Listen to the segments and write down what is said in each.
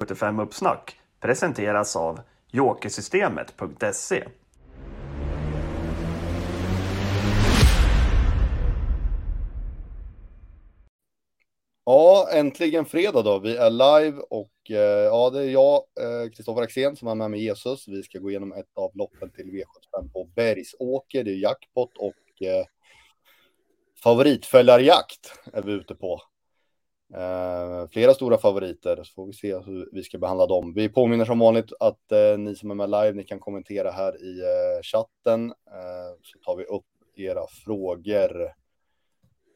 75 Uppsnack presenteras av Jokersystemet.se. Ja, äntligen fredag då. Vi är live och eh, ja, det är jag, eh, Kristoffer eh, Axén, som är med med Jesus. Vi ska gå igenom ett av loppen till V75 på Bergsåker. Det är jackpot och eh, favoritfällarjakt är vi ute på. Eh, flera stora favoriter, så får vi se hur vi ska behandla dem. Vi påminner som vanligt att eh, ni som är med live, ni kan kommentera här i eh, chatten, eh, så tar vi upp era frågor.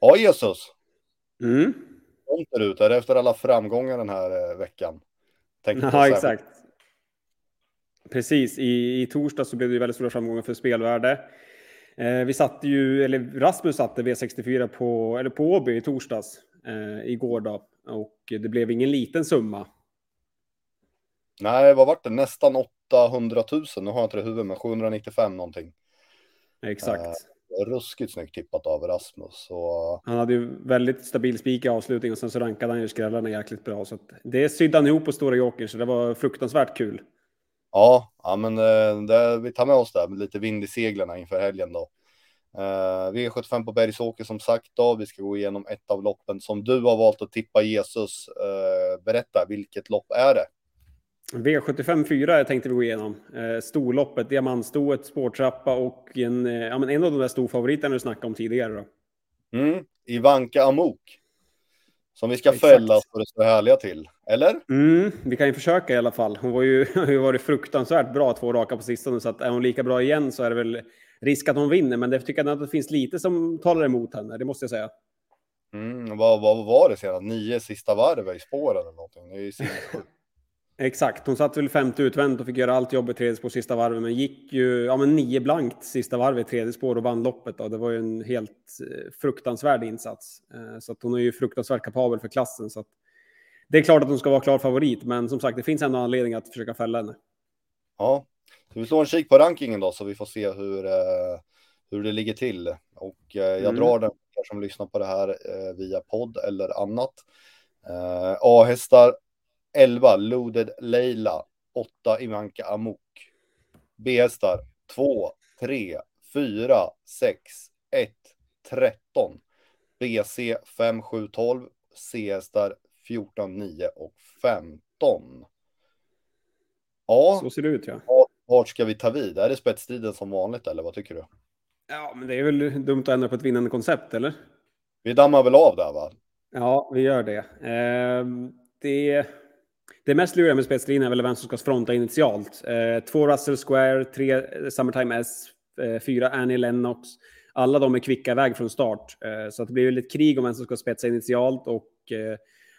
Ja, Jesus. Mm. Hur ut? Är det efter alla framgångar den här eh, veckan? Tänkte ja, exakt. Precis, I, i torsdag så blev det väldigt stora framgångar för spelvärde. Eh, vi satte ju, eller Rasmus satte V64 på, eller på Åby i torsdags eh, igår då. Och det blev ingen liten summa. Nej, vad var det? Nästan 800 000. Nu har jag inte det i huvudet, men 795 någonting. Exakt. Eh, ruskigt snyggt tippat av Rasmus. Så... Han hade ju väldigt stabil spik i avslutningen och sen så rankade han ju skrällarna jäkligt bra. Så det sydde han ihop på Stora Joker, så det var fruktansvärt kul. Ja, ja men eh, det, vi tar med oss det med lite vind i seglarna inför helgen då. Uh, V75 på Bergsåker som sagt då. Vi ska gå igenom ett av loppen som du har valt att tippa Jesus. Uh, berätta, vilket lopp är det? V75 4 tänkte vi gå igenom. Uh, storloppet, diamantstoet, spårtrappa och en, ja, men en av de där storfavoriterna du snackade om tidigare. Då. Mm, Ivanka Amok. Som vi ska Exakt. fälla så det står härliga till, eller? Mm, vi kan ju försöka i alla fall. Hon var ju, har ju varit fruktansvärt bra två raka på sistone, så att är hon lika bra igen så är det väl risk att hon vinner, men det tycker jag att det finns lite som talar emot henne, det måste jag säga. Mm, vad, vad var det senast? Nio sista varv i spåren eller någonting? Det är ju Exakt, hon satt väl femte utvänt och fick göra allt jobb i tredje spår sista varvet, men gick ju ja, men nio blankt sista varvet i tredje spår och vann loppet. Då. Det var ju en helt eh, fruktansvärd insats. Eh, så att hon är ju fruktansvärt kapabel för klassen. Så att det är klart att hon ska vara klar favorit, men som sagt, det finns ändå anledning att försöka fälla henne. Ja, så vi slår en kik på rankingen då så vi får se hur, eh, hur det ligger till. Och eh, jag mm. drar den för er som lyssnar på det här eh, via podd eller annat. A-hästar 11 Loaded Leila 8 Ivanka Amok. B-hästar 2, 3, 4, 6, 1, 13. BC 5, 7, 12. C-hästar 14, 9 och 15. Ja, så ser det ut ja. Vart ska vi ta vid? Är det spetsstriden som vanligt eller vad tycker du? Ja, men det är väl dumt att ändra på ett vinnande koncept, eller? Vi dammar väl av där, va? Ja, vi gör det. Eh, det, det mest luriga med spetsstriden är väl vem som ska fronta initialt. Eh, två Russell Square, tre Summertime S, eh, fyra Annie Lennox. Alla de är kvicka iväg från start, eh, så det blir väl ett krig om vem som ska spetsa initialt och eh,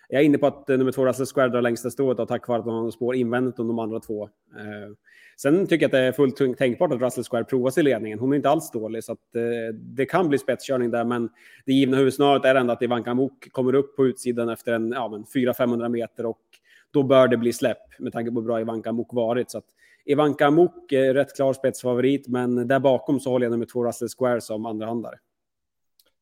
jag är inne på att eh, nummer två Russell Square drar längsta strået tack vare att de har spår invändigt om de andra två. Eh, Sen tycker jag att det är fullt tänkbart att Russell Square provas i ledningen. Hon är inte alls dålig, så att, eh, det kan bli spetskörning där. Men det givna huvudsnöret är ändå att Ivanka Mok kommer upp på utsidan efter en ja, 400-500 meter och då bör det bli släpp med tanke på hur bra Ivanka Mok varit. Så att Ivanka Mok är rätt klar spetsfavorit, men där bakom så håller jag nummer två Russell Square som andrahandare.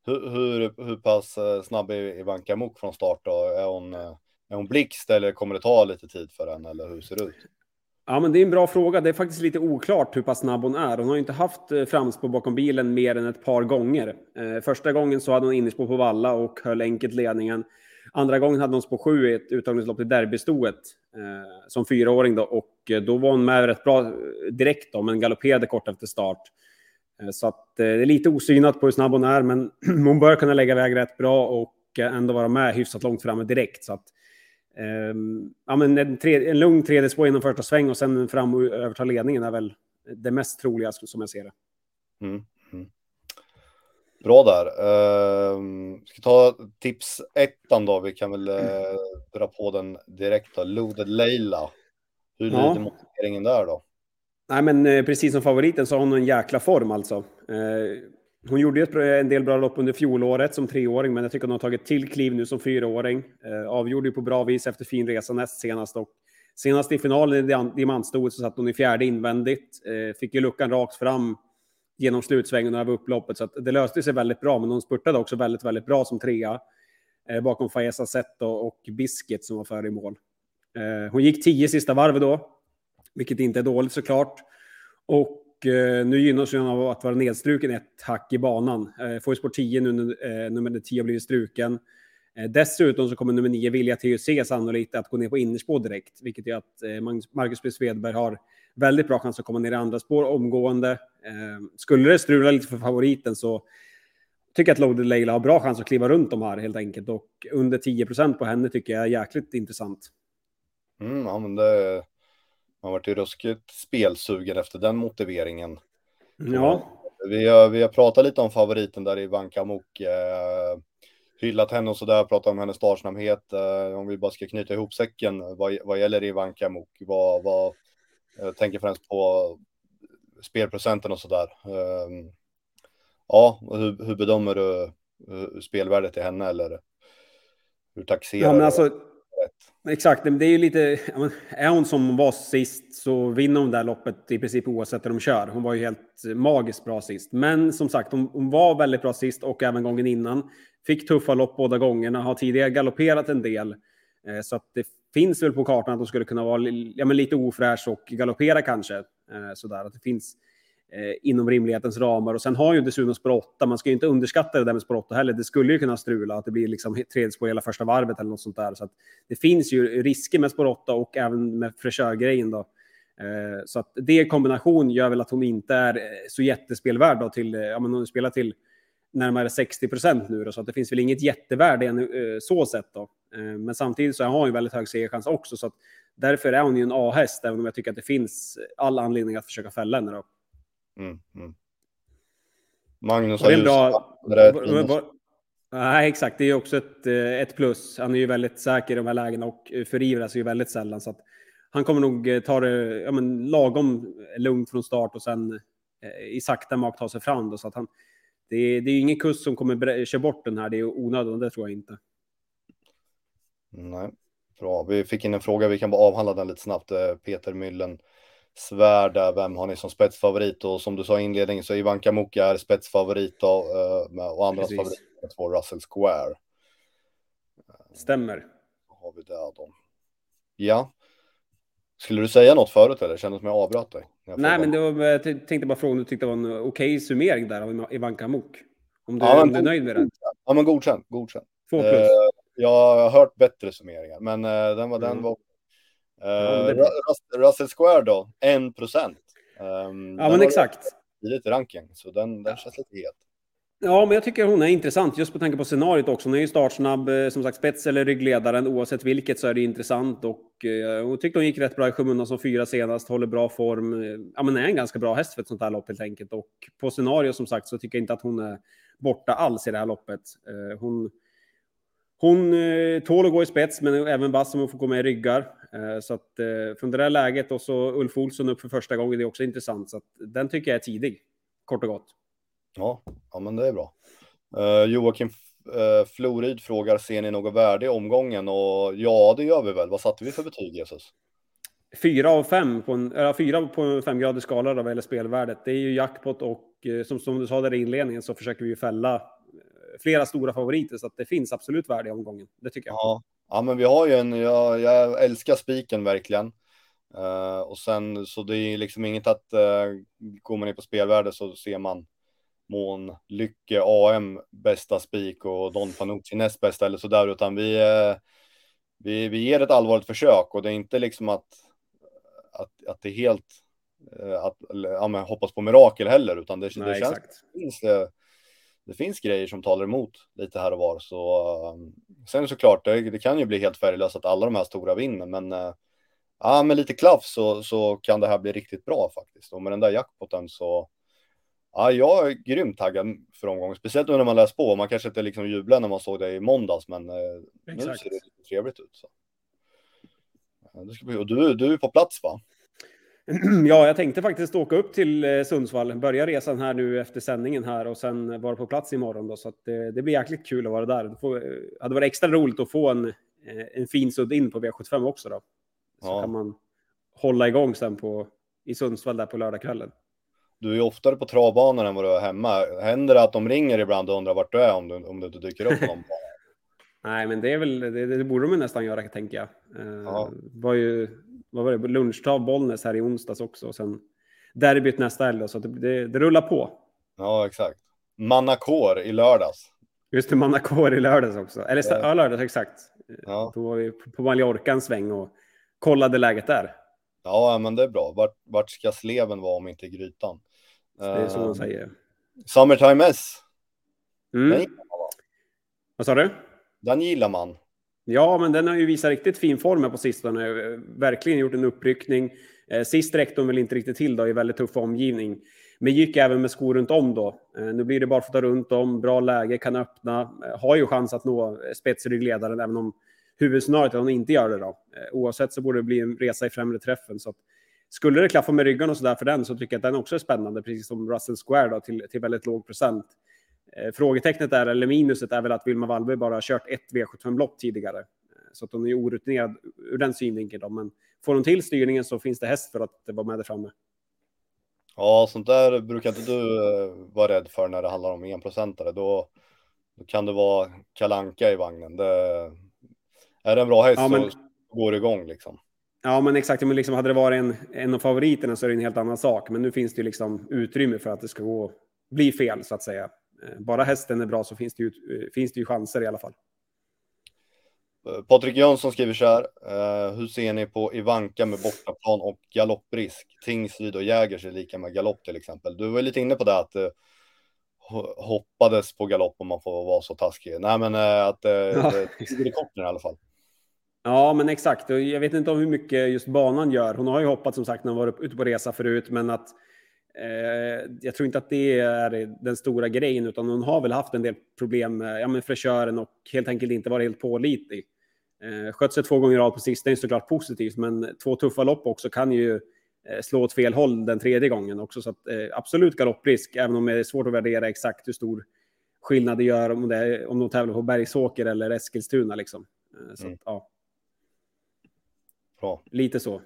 Hur, hur, hur pass eh, snabb är Ivanka Mok från start då? Är hon, eh, är hon blixt eller kommer det ta lite tid för henne eller hur ser det ut? Ja, men det är en bra fråga. Det är faktiskt lite oklart hur pass snabb hon är. Hon har inte haft eh, framspår bakom bilen mer än ett par gånger. Första gången så hade hon innerspår på valla och höll enkelt ledningen. Andra gången hade hon spår 7 i ett uttagningslopp till derbystoet eh, som fyraåring då och då var hon med rätt bra direkt då, men galopperade kort efter start. Eh, så att eh, det är lite osynat på hur snabb hon är, men hon bör kunna lägga iväg rätt bra och ändå vara med hyfsat långt framme direkt. Så att Um, ja, men en, tre, en lugn tredje spår inom första sväng och sen fram och överta ledningen är väl det mest troliga som jag ser det. Mm, mm. Bra där. Uh, ska ta tips ettan då. Vi kan väl uh, dra på den direkt. Då. Loaded Leila. Hur lyder ja. motiveringen där då? Nej, men eh, precis som favoriten så har hon en jäkla form alltså. Eh, hon gjorde en del bra lopp under fjolåret som treåring, men jag tycker hon har tagit till kliv nu som fyraåring. Eh, avgjorde ju på bra vis efter fin resa näst senast och senast i finalen i diamantstoet så satt hon i fjärde invändigt. Fick ju luckan rakt fram genom slutsvängen över upploppet, så det löste sig väldigt bra. Men hon spurtade också väldigt, väldigt bra som trea bakom Faeza Zet och, Biscuit som var före i mål. Hon gick tio sista varvet då, vilket inte är dåligt såklart. Och eh, nu gynnas hon av att vara nedstruken ett hack i banan. Eh, får ju spår 10 nu när eh, nummer 10 har blivit struken. Eh, dessutom så kommer nummer 9 Vilja TUC sannolikt att gå ner på innerspår direkt, vilket gör att eh, Marcus B. Svedberg har väldigt bra chans att komma ner i andra spår omgående. Skulle det strula lite för favoriten så tycker att Loaded Leila har bra chans att kliva runt de här helt enkelt. Och under 10% på henne tycker jag är jäkligt intressant. Mm, ja, men det, man varit ju ruskigt spelsugen efter den motiveringen. Ja. Vi har, vi har pratat lite om favoriten där i Vankamok. Eh, hyllat henne och sådär, pratat om hennes startsnabbhet. Eh, om vi bara ska knyta ihop säcken vad, vad gäller Ivanka Mok. Vad, vad jag tänker främst på spelprocenten och sådär. Eh, ja, hur, hur bedömer du hur spelvärdet i henne eller hur taxerar ja, men alltså, Exakt, det är ju lite... Är hon som var sist så vinner hon det här loppet i princip oavsett hur de kör. Hon var ju helt eh, magiskt bra sist. Men som sagt, hon, hon var väldigt bra sist och även gången innan. Fick tuffa lopp båda gångerna, har tidigare galopperat en del. Eh, så att det finns väl på kartan att hon skulle kunna vara ja, men lite ofräsch och galoppera kanske. Eh, sådär, att det finns Eh, inom rimlighetens ramar. Och sen har ju dessutom spår 8, man ska ju inte underskatta det där med spår 8 heller. Det skulle ju kunna strula, att det blir liksom tredje spår hela första varvet eller något sånt där. Så att det finns ju risker med spår 8 och även med fräschörgrejen då. Eh, så att det i kombination gör väl att hon inte är eh, så jättespelvärd då till, ja men hon spelar till närmare 60 procent nu då, så att det finns väl inget jättevärde än, så sett då. Men samtidigt så har hon ju väldigt hög segerchans också, så att därför är hon ju en A-häst, även om jag tycker att det finns all anledning att försöka fälla henne då. Mm, mm. Magnus har ju bra... Nej, exakt. Det är också ett, eh, ett plus. Han är ju väldigt säker i de här lägena och förivras ju väldigt sällan. Så han kommer nog eh, ta det ja, men, lagom lugnt från start och sen eh, i sakta mak ta sig fram. Då, så att han, det, är, det är ingen kust som kommer köra bort den här. Det är onödigt, det tror jag inte. Nej, bra. Vi fick in en fråga, vi kan bara avhandla den lite snabbt. Peter Myllen svärd där, vem har ni som spetsfavorit? Och som du sa i inledningen så Ivanka Muka är spetsfavorit då, eh, och Precis. favorit är två Russell Square. Stämmer. Då har vi det då. Ja. Skulle du säga något förut eller kändes som jag avbröt dig? Jag Nej, men det var, jag tänkte bara fråga om du tyckte det var en okej okay summering där av Ivanka Muk. Om du, ja, om du är nöjd med den? Ja, men godkänt. godkänt. Två plus. Eh, jag har hört bättre summeringar, men eh, den var, mm. den var Uh, Russell Square då, 1 procent. Um, ja, men exakt. Lite ranking, så den, den känns lite het. Ja, men jag tycker hon är intressant just på tanke på scenariot också. Hon är ju startsnabb, eh, som sagt spets eller ryggledaren. Oavsett vilket så är det intressant och eh, hon tyckte hon gick rätt bra i skymundan som fyra senast, håller bra form. Ja, men är en ganska bra häst för ett sånt här lopp helt enkelt. Och på scenario som sagt så tycker jag inte att hon är borta alls i det här loppet. Eh, hon, hon eh, tål att gå i spets, men även vass om hon får gå med i ryggar. Eh, så att eh, från det där läget och så Ulf Olsson upp för första gången, det är också intressant. Så att den tycker jag är tidig, kort och gott. Ja, ja men det är bra. Uh, Joakim Florid frågar, ser ni något värde i omgången? Och ja, det gör vi väl. Vad satte vi för betyg, Jesus? Fyra av fem på en, äh, fyra på en femgradig skala vad gäller spelvärdet. Det är ju jackpot och som, som du sa där i inledningen så försöker vi ju fälla flera stora favoriter så att det finns absolut värde i omgången. Det tycker jag. Ja, Ja, men vi har ju en, jag, jag älskar spiken verkligen. Uh, och sen så det är liksom inget att uh, går man ner på spelvärde så ser man Mån Lycke AM bästa spik och Don Fanucci näst bästa eller sådär, utan vi, uh, vi, vi ger ett allvarligt försök och det är inte liksom att, att, att det är helt att ja, men hoppas på mirakel heller, utan det, Nej, det känns exakt. finns det det finns grejer som talar emot lite här och var. Så, um, sen såklart, det, det kan ju bli helt färglöst att alla de här stora vinner, men uh, ja, med lite klaff så, så kan det här bli riktigt bra faktiskt. Och med den där jackpoten så, ja, jag är grymt taggad för omgången, speciellt nu när man läst på. Man kanske inte liksom jublar när man såg det i måndags, men uh, nu ser det lite trevligt ut. Så. Det ska bli, och du, du är på plats va? Ja, jag tänkte faktiskt åka upp till eh, Sundsvall, börja resan här nu efter sändningen här och sen vara på plats imorgon då, så att det, det blir jäkligt kul att vara där. Det får, eh, hade varit extra roligt att få en, eh, en fin sudd in på V75 också då. Så ja. kan man hålla igång sen på, i Sundsvall där på lördagskvällen. Du är oftare på travbanan än vad du är hemma. Händer det att de ringer ibland och undrar vart du är om du, om du inte dyker upp någon? Nej, men det, är väl, det, det borde de nästan göra, tänker jag. Ja. var ju, vad var det, lunchdag Bollnäs här i onsdags också. Och sen derbyt nästa helg, så det, det, det rullar på. Ja, exakt. Manacor i lördags. Just det, Manacor i lördags också. Eller Ja. ja, lördags, exakt. Ja. Då var vi på- Mallorca en sväng och kollade läget där. Ja, men det är bra. Vart, vart ska sleven vara om inte grytan? Det är så Eh, man säger. Summertime S, Mm. den, gillar man, va? Vad sa du? den gillar man. Ja, men den har ju visat riktigt fin form här på sistone. Eh, verkligen gjort en uppryckning. Eh, sist räckte hon väl inte riktigt till då i väldigt tuff omgivning. Men gick även med skor runt om då. Eh, nu blir det bara att ta runt om, bra läge, kan öppna. Har ju chans att nå spetsryggledaren även om huvudscenariot är att hon inte gör det då. Oavsett så borde det bli en resa i främre träffen. Så att, skulle det klaffa med ryggen och sådär för den så tycker jag att den också är spännande, precis som Russell Square då, till, till väldigt låg procent. Eh, Frågetecknet är, eller minuset är väl att Vilma Wallberg bara kört ett V75-lopp tidigare. Eh, Så att hon är orutinerad ur den synvinkeln. Då. Men får hon till styrningen så finns det häst för att vara med där framme. Ja, sånt där brukar inte du eh, vara rädd för när det handlar om enprocentare. Då, då kan det vara kalanka i vagnen. Det, är det en bra häst Ja, men- så går det igång liksom. Ja, men exakt. Men liksom hade det varit en, en av favoriterna så är det en helt annan sak. Men nu finns det liksom utrymme för att det ska gå, bli fel, så att säga. Eh, Bara hästen är bra så finns det ju, eh, finns det ju chanser i alla fall. Eh, Patrik Jönsson skriver så här. Eh, hur ser ni på Ivanka med bortaplan och galopprisk? Tingsryd och Jägers är lika med galopp till exempel. Du var lite inne på det att hoppades på galopp om man får vara så taskig. Nej, men eh, att eh, Ja. det i korten i alla fall. Ja, men exakt. Jag vet inte om hur mycket just banan gör. Hon har ju hoppat som sagt när hon varit ute på resa förut, men att jag tror inte att det är den stora grejen, utan hon har väl haft en del problem med ja, men fräschören och helt enkelt inte varit helt pålitlig. Eh, skött sig två gånger i rad på sista är såklart positivt, men två tuffa lopp också kan ju eh, slå åt fel håll den tredje gången också. Så att, eh, absolut galopprisk, även om det är svårt att värdera exakt hur stor skillnad det gör om, det är, om de tävlar på Bergsåker eller Eskilstuna. Liksom. Eh, så Mm. att, ja, Bra. lite så.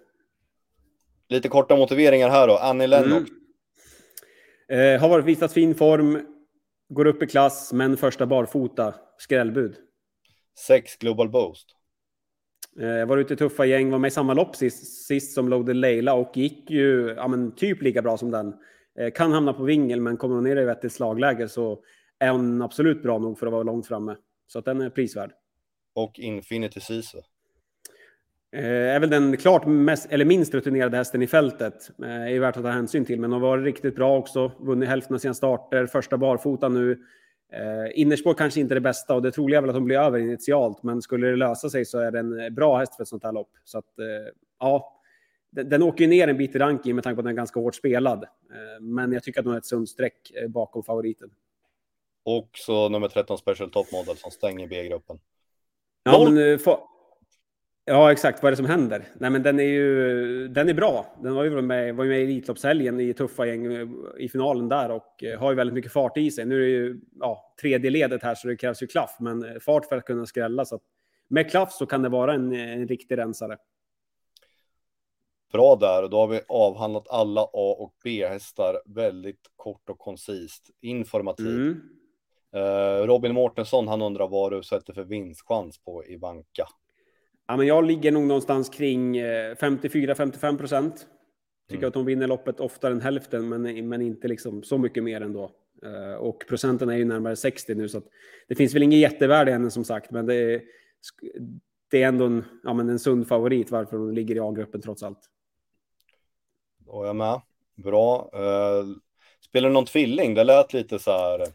Lite korta motiveringar här då. Annie Lennox. Mm. Eh, har varit visat fin form, går upp i klass, men första barfota, skrällbud. Sex Global Boost. Eh, var ute i tuffa gäng, var med i samma lopp sist, sist som Loaded Leila och gick ju ja, men typ lika bra som den. Eh, kan hamna på vingel, men kommer hon ner i vettigt slagläge så är hon absolut bra nog för att vara långt framme. Så att den är prisvärd. Och Infinity Sisu. Eh, är väl den klart mest, eller minst rutinerade hästen i fältet. Eh, är värt att ta hänsyn till, men har varit riktigt bra också. Vunnit hälften av sina starter, första barfota nu. Eh, innerspår kanske inte det bästa och det troliga är väl att de blir över initialt, men skulle det lösa sig så är det en bra häst för ett sånt här lopp. Så att, eh, ja, den, den åker ju ner en bit i ranking med tanke på att den är ganska hårt spelad. Eh, men jag tycker att den har ett sunt streck eh, bakom favoriten. Och så nummer 13 Special Top Model som stänger B-gruppen. Ja, men, få- ja, exakt. Vad är det som händer? Nej, men den är ju den är bra. Den var ju med, var med i Elitloppshelgen i tuffa gäng eh, i finalen där och eh, har ju väldigt mycket fart i sig. Nu är det ju ja, tredje ledet här så det krävs ju klaff, men eh, fart för att kunna skrälla. Så med klaff så kan det vara en, en riktig rensare. Bra där då har vi avhandlat alla A och B-hästar väldigt kort och koncist. Informativt. Mm. Robin Mårtensson, han undrar vad du sätter för vinstchans på Ivanka. Ja, men jag ligger nog någonstans kring eh, 54-55 procent. Tycker Mm. att de vinner loppet oftare än hälften, men, men inte liksom så mycket mer ändå. Eh, och procenten är ju närmare 60 nu, så det finns väl inget jättevärde än som sagt, men det är, det är ändå en, ja, men en sund favorit varför de ligger i A-gruppen trots allt. Då är jag med. Bra. Eh, spelar du någon tvilling? Det lät lite så här.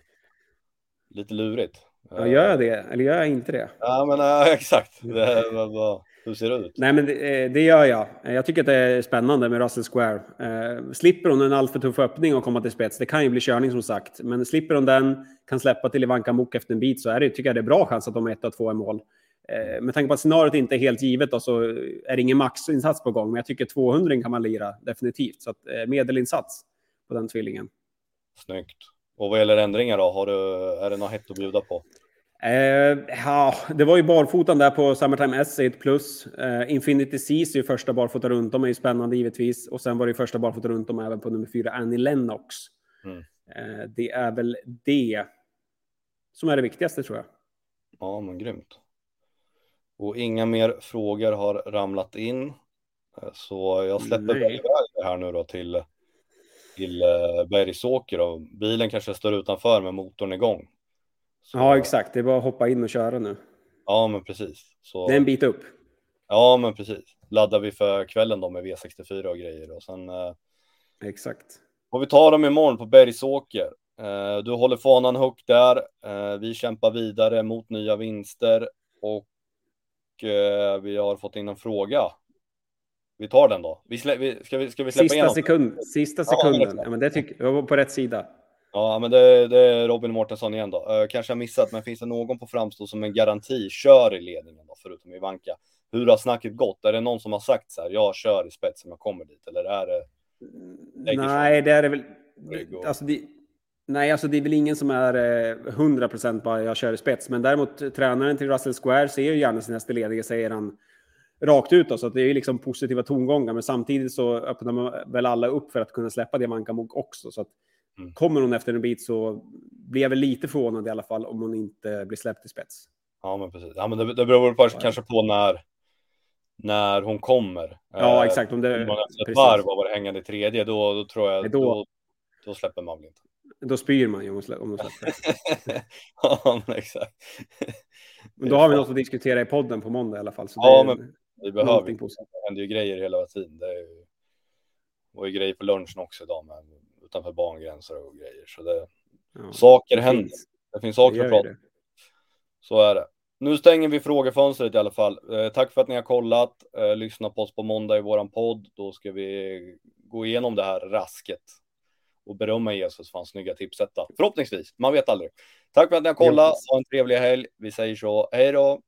Lite lurigt. Ja, gör jag det? Eller gör jag inte det? Ja, men eh, exakt. Det, vad, vad, hur ser det ut? Nej, men det, eh, det gör jag. Jag tycker att det är spännande med Russell Square. Eh, slipper hon en alltför tuff öppning och komma till spets, det kan ju bli körning som sagt, men slipper hon den, kan släppa till Ivanka Mok efter en bit, så är det, tycker jag det är bra chans att de är ett och två i mål. Eh, med tanke på att scenariot inte är helt givet då, så är det ingen maxinsats på gång, men jag tycker 200 kan man lira definitivt. Så att, eh, medelinsats på den tvillingen. Snyggt. Och vad gäller ändringar då? Har du, är det något hett att bjuda på? Eh, ja, det var ju barfotan där på Summertime S, ett plus. Eh, Infinity Seas är ju första barfota runt om, är ju spännande givetvis. Och sen var det ju första barfota runt om även på nummer fyra, Annie Lennox. Mm. Eh, det är väl det som är det viktigaste tror jag. Ja, men grymt. Och inga mer frågor har ramlat in. Eh, så jag släpper iväg det här nu då till, till eh, Bergsåker och bilen kanske står utanför med motorn igång. Så, Ja, exakt. Det är bara att hoppa in och köra nu. Ja, men precis. Så, Det är en bit upp. Ja, men precis. Laddar vi för kvällen då med V64 och grejer och sen eh, Exakt. får vi ta dem imorgon på Bergsåker. Eh, du håller fanan högt där. Vi kämpar vidare mot nya vinster och vi har fått in en fråga. Vi tar den då. Vi slä, vi, ska, vi, ska vi släppa Sista, igenom? sekund, sista Ja, sekunden. exakt. Ja, men det tycker jag var på rätt sida. Ja, men det, det är Robin Mårtensson igen då. Eh, kanske har missat, men finns det någon på framstå som en garanti kör i ledningen då, förutom Ivanka? Hur har snacket gått? Är det någon som har sagt så här, jag kör i spets om jag kommer dit, eller är det? Nej, det är det väl. Alltså, det, nej, alltså det är väl ingen som är eh, 100% bara jag kör i spets. Men däremot eh, tränaren till Russell Square ser ju gärna sin häst i ledningen, säger han rakt ut. Då, så det är liksom positiva tongångar. Men samtidigt så öppnar man väl alla upp för att kunna släppa Diamanka Mok också. Så att Mm. kommer hon efter en bit så blir jag väl lite förvånad i alla fall om hon inte blir släppt i spets. Ja, men precis. Ja, men det, det beror på, kanske på när, när hon kommer. Ja, Eh, exakt. Om det, Om man efter ett varv har varit hängande i tredje, då, då tror jag, då... då- Då, släpper man väl inte. Då spyr man ju om hon släpper. ja, men exakt. Men då har vi något att diskutera i podden på måndag i alla fall. Så Ja, det men Vi behöver någonting det händer ju grejer hela tiden. Det är ju, var ju grejer på lunchen också idag med utanför bangränser och grejer. Så det, Ja. saker Det händer. finns. Det finns Det saker gör att ju prata det. Så är det. Nu stänger vi frågefönstret i alla fall. Eh, tack för att ni har kollat. Eh, lyssna på oss på måndag i våran podd. Då ska vi gå igenom det här rasket och berömma Jesus för hans snygga tipsetta. Förhoppningsvis, man vet aldrig. Tack för att ni har kollat. Ha en trevlig helg. Vi säger så. Hej då!